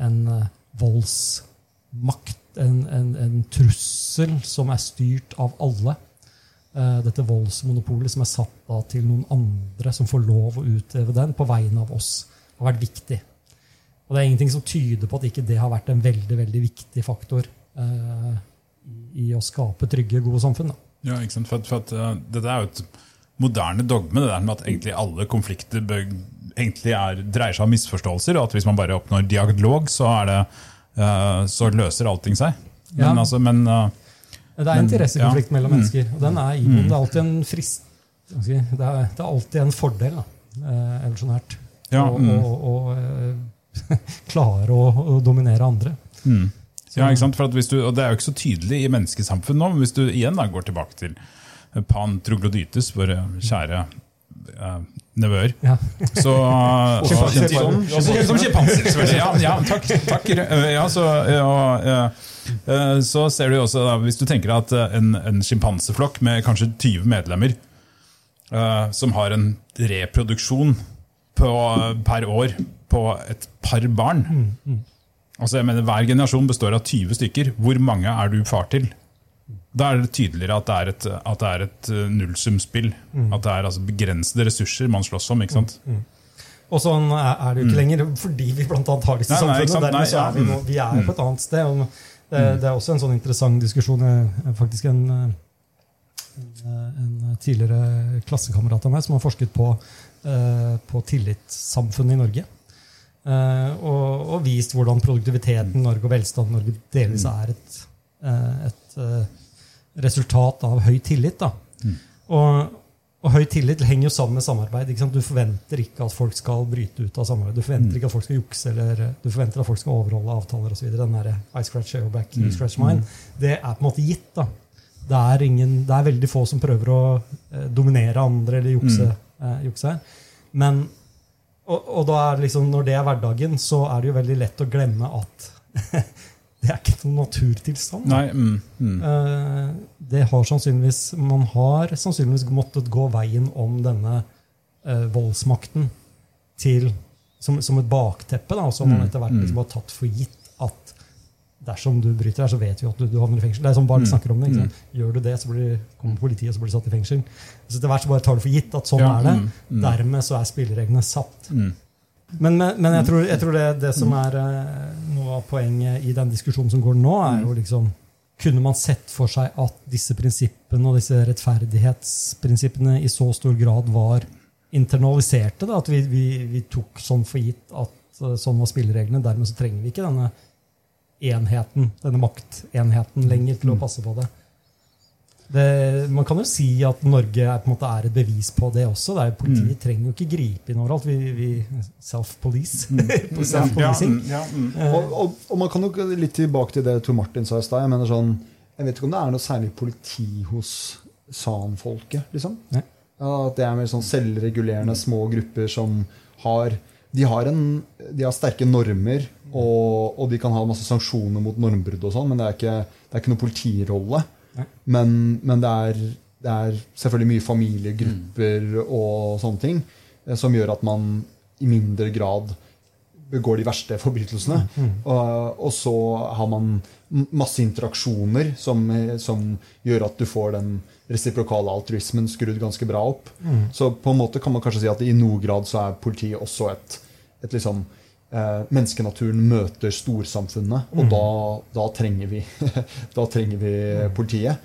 en eh, voldsmakt, en, en, en trussel som er styrt av alle, eh, dette voldsmonopolet som er satt da til noen andre som får lov å utøve den på vegne av oss, har vært viktig. Og det er ingenting som tyder på at ikke det har vært en veldig veldig viktig faktor eh, i å skape trygge, gode samfunn. Da. Ja, ikke sant? For, at- for at, uh, Dette er jo et moderne dogme, det der med at egentlig alle konflikter bør, egentlig er, dreier seg om misforståelser, og at hvis man bare oppnår dialog, så, er det, uh, så løser allting seg. Men, Ja. altså, men uh, Det er en interessekonflikt ja. mellom mennesker, og den er iboende. Det er alltid en frist si, det, er, det er alltid en fordel, eh, evolusjonært, Ja, å, mm. å, å eh, klare å, å dominere andre. mm. Ja, ikke sant? For at hvis du, og Det er jo ikke så tydelig i menneskesamfunnet nå, men hvis du igjen da går tilbake til Pan troglodytes, våre kjære nevøer, Ja. så og, Som- sjimpanser, selvfølgelig. Ja, ja, takk. takk. Eh, Ja, så, eh, så ser du også, da, hvis du tenker at eh, en, en sjimpanseflokk med kanskje 20 medlemmer, uh, som har en reproduksjon på, per år på et par barn Altså jeg mener Hver generasjon består av 20 stykker. Hvor mange er du far til? Da er det tydeligere at det er et, at det er et nullsumspill. nullsumspill. At det er altså begrensede ressurser man slåss om. ikke sant? Og sånn er det jo ikke lenger, fordi vi blant annet har disse Mm. Nei, nei, samfunnene. Dermed så er vi, nå, vi er på et annet sted. Og det, det er også en sånn interessant diskusjon. Faktisk en, eh, en tidligere klassekamerat av meg som har forsket på, eh, på tillitssamfunnet i Norge. Eh, og, og vist hvordan produktiviteten i Norge og velstanden i Norge delvis er et, eh, et eh, resultat av høy tillit. Da. Og, og høy tillit henger jo sammen med samarbeid. Du forventer ikke at folk skal bryte ut av samarbeid. Du forventer ikke at folk skal jukse, eller du forventer at folk skal overholde avtaler osv. Den der I scratch your back, you scratch mine. Det er på en måte gitt. da. Det er, ingen, det er veldig få som prøver å eh, dominere andre eller jukse, eh, jukse her. Men og, og da er liksom, når det er hverdagen, så er det jo veldig lett å glemme at det er ikke noen naturtilstand. Nei, mm, mm. Eh, det har sannsynligvis, man har sannsynligvis måttet gå veien om denne eh, voldsmakten til, som, som et bakteppe. Da, så man etter hvert liksom har tatt for gitt at dersom du bryter her, så vet vi at du, du havner i fengsel. Det er som barn snakker om det. Ikke sant? Gjør du det, så blir, kommer politiet og så blir du satt i fengsel. Så etter hvert så bare tar du for gitt at sånn Ja, er det. mm, mm. Dermed så er spillereglene satt. Mm. Men, men, men jeg tror, jeg tror det, det som er eh, noe av poenget i den diskusjonen som går nå, er jo liksom Kunne man sett for seg at disse prinsippene og disse rettferdighetsprinsippene i så stor grad var internaliserte? Da? At vi, vi, vi tok sånn for gitt at uh, sånn var spillereglene. Dermed så trenger vi ikke denne enheten, denne maktenheten lenger til å passe på det. Det, man kan jo si at Norge er, på en måte er et bevis på det også. Det er, politiet Mm. trenger jo ikke gripe inn overalt. Vi, vi Self-police. Mm. Self-policing. Ja, mm. Og, og, og man kan jo litt tilbake til det Tor Martin sa i stad. Jeg mener sånn, jeg vet ikke om det er noe særlig politi hos sanfolket. liksom. Ja, at det er mer sånn selvregulerende små grupper som har de har, en, de har sterke normer, og, og de kan ha masse sanksjoner mot normbrudd, og sånn, men det er ikke, det er ikke noe politirolle. Men, men det, er, det er selvfølgelig mye familiegrupper og sånne ting eh, som gjør at man i mindre grad begår de verste forbrytelsene. Og, og så har man masse interaksjoner som, som gjør at du får den resiprokale altruismen skrudd ganske bra opp. Så på en måte kan man kanskje si at i noe grad så er politiet også et, et liksom eh, Menneskenaturen møter storsamfunnet, og da, da trenger vi Da trenger vi politiet.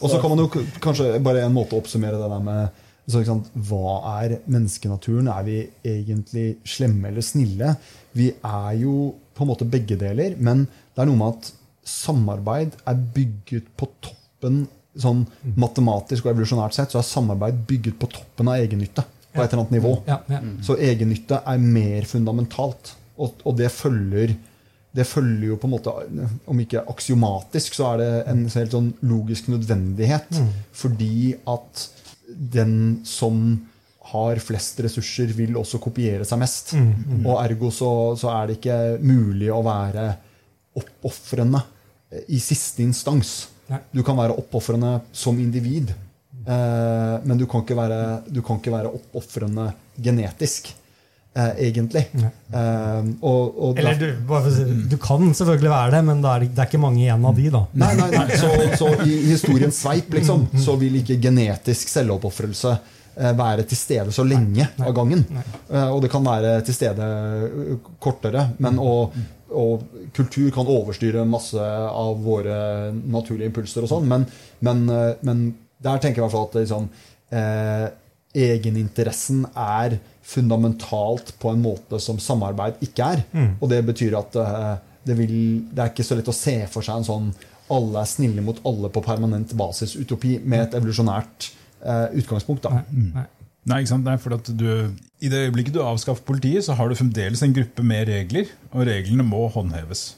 Og så kan man jo kanskje bare en måte å oppsummere det der med så, Hva er menneskenaturen? Er vi egentlig slemme eller snille? Vi er jo på en måte begge deler, men det er noe med at samarbeid er bygget på toppen sånn Matematisk og evolusjonært sett så er samarbeid bygget på toppen av egennytte. på et eller annet nivå. Ja. Så egennytte er mer fundamentalt. Og, og det følger det følger jo på en måte, Om ikke aksiomatisk, så er det en helt sånn logisk nødvendighet. Fordi at den som har flest ressurser, vil også kopiere seg mest. Og ergo så, så er det ikke mulig å være oppofrende i siste instans. Nei. Du kan være oppofrende som individ, eh, men du kan ikke være, du kan ikke være oppofrende genetisk. Eh, egentlig. Eh, og, og Eller du, å si, du kan selvfølgelig være det, men det er, det er ikke mange igjen av de, da. Nei, nei, nei. Så, så i historiens sveip liksom, så vil ikke genetisk selvoppofrelse eh, være til stede så lenge av gangen. Eh, og det kan være til stede eh, kortere. Men og, og kultur kan overstyre masse av våre naturlige impulser og sånn. Men, men, eh, men der tenker jeg i hvert fall at liksom, eh, egeninteressen er fundamentalt på en måte som samarbeid ikke er. Og det betyr at eh, det, vil, det er ikke så lett å se for seg en sånn alle er snille mot alle på permanent basis-utopi med et evolusjonært eh, utgangspunkt. Da. Nei. Nei, ikke sant? Nei, for at du, I det øyeblikket du avskaffer politiet, så har du fremdeles en gruppe med regler, og reglene må håndheves.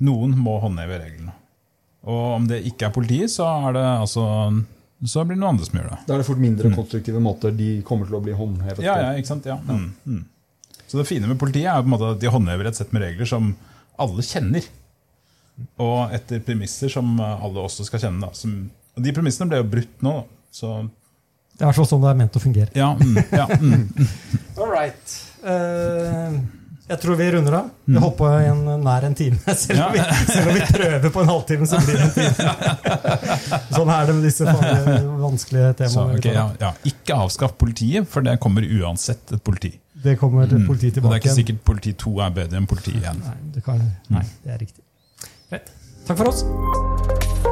Noen må håndheve reglene. Og om det ikke er politiet, så, er det altså, så blir det noen andre som gjør det. Da er det fort mindre konstruktive måter de kommer til å bli håndhevet Ja, på. ja, ikke sant? Ja. Mm, mm. Så det fine med politiet er på en måte at de håndhever et sett med regler som alle kjenner. Og etter premisser som alle også skal kjenne. Da. Som, og de premissene ble jo brutt nå. da. Så Det er sånn det er ment å fungere. ja, mm, ja mm. All right. Eh, jeg tror vi runder av. Vi har holdt på en, nær en time. Selv om, vi, selv om vi prøver på en halvtime, så blir det en time. Sånn er det med disse vanskelige Så, temaene. ok, ja, ja. Ikke avskaff politiet, for det kommer uansett et politi. Det kommer politiet Og det er ikke sikkert politi 2 er bedre enn politi 1. Nei, det, kan, nei, det er riktig. Greit. Takk for oss.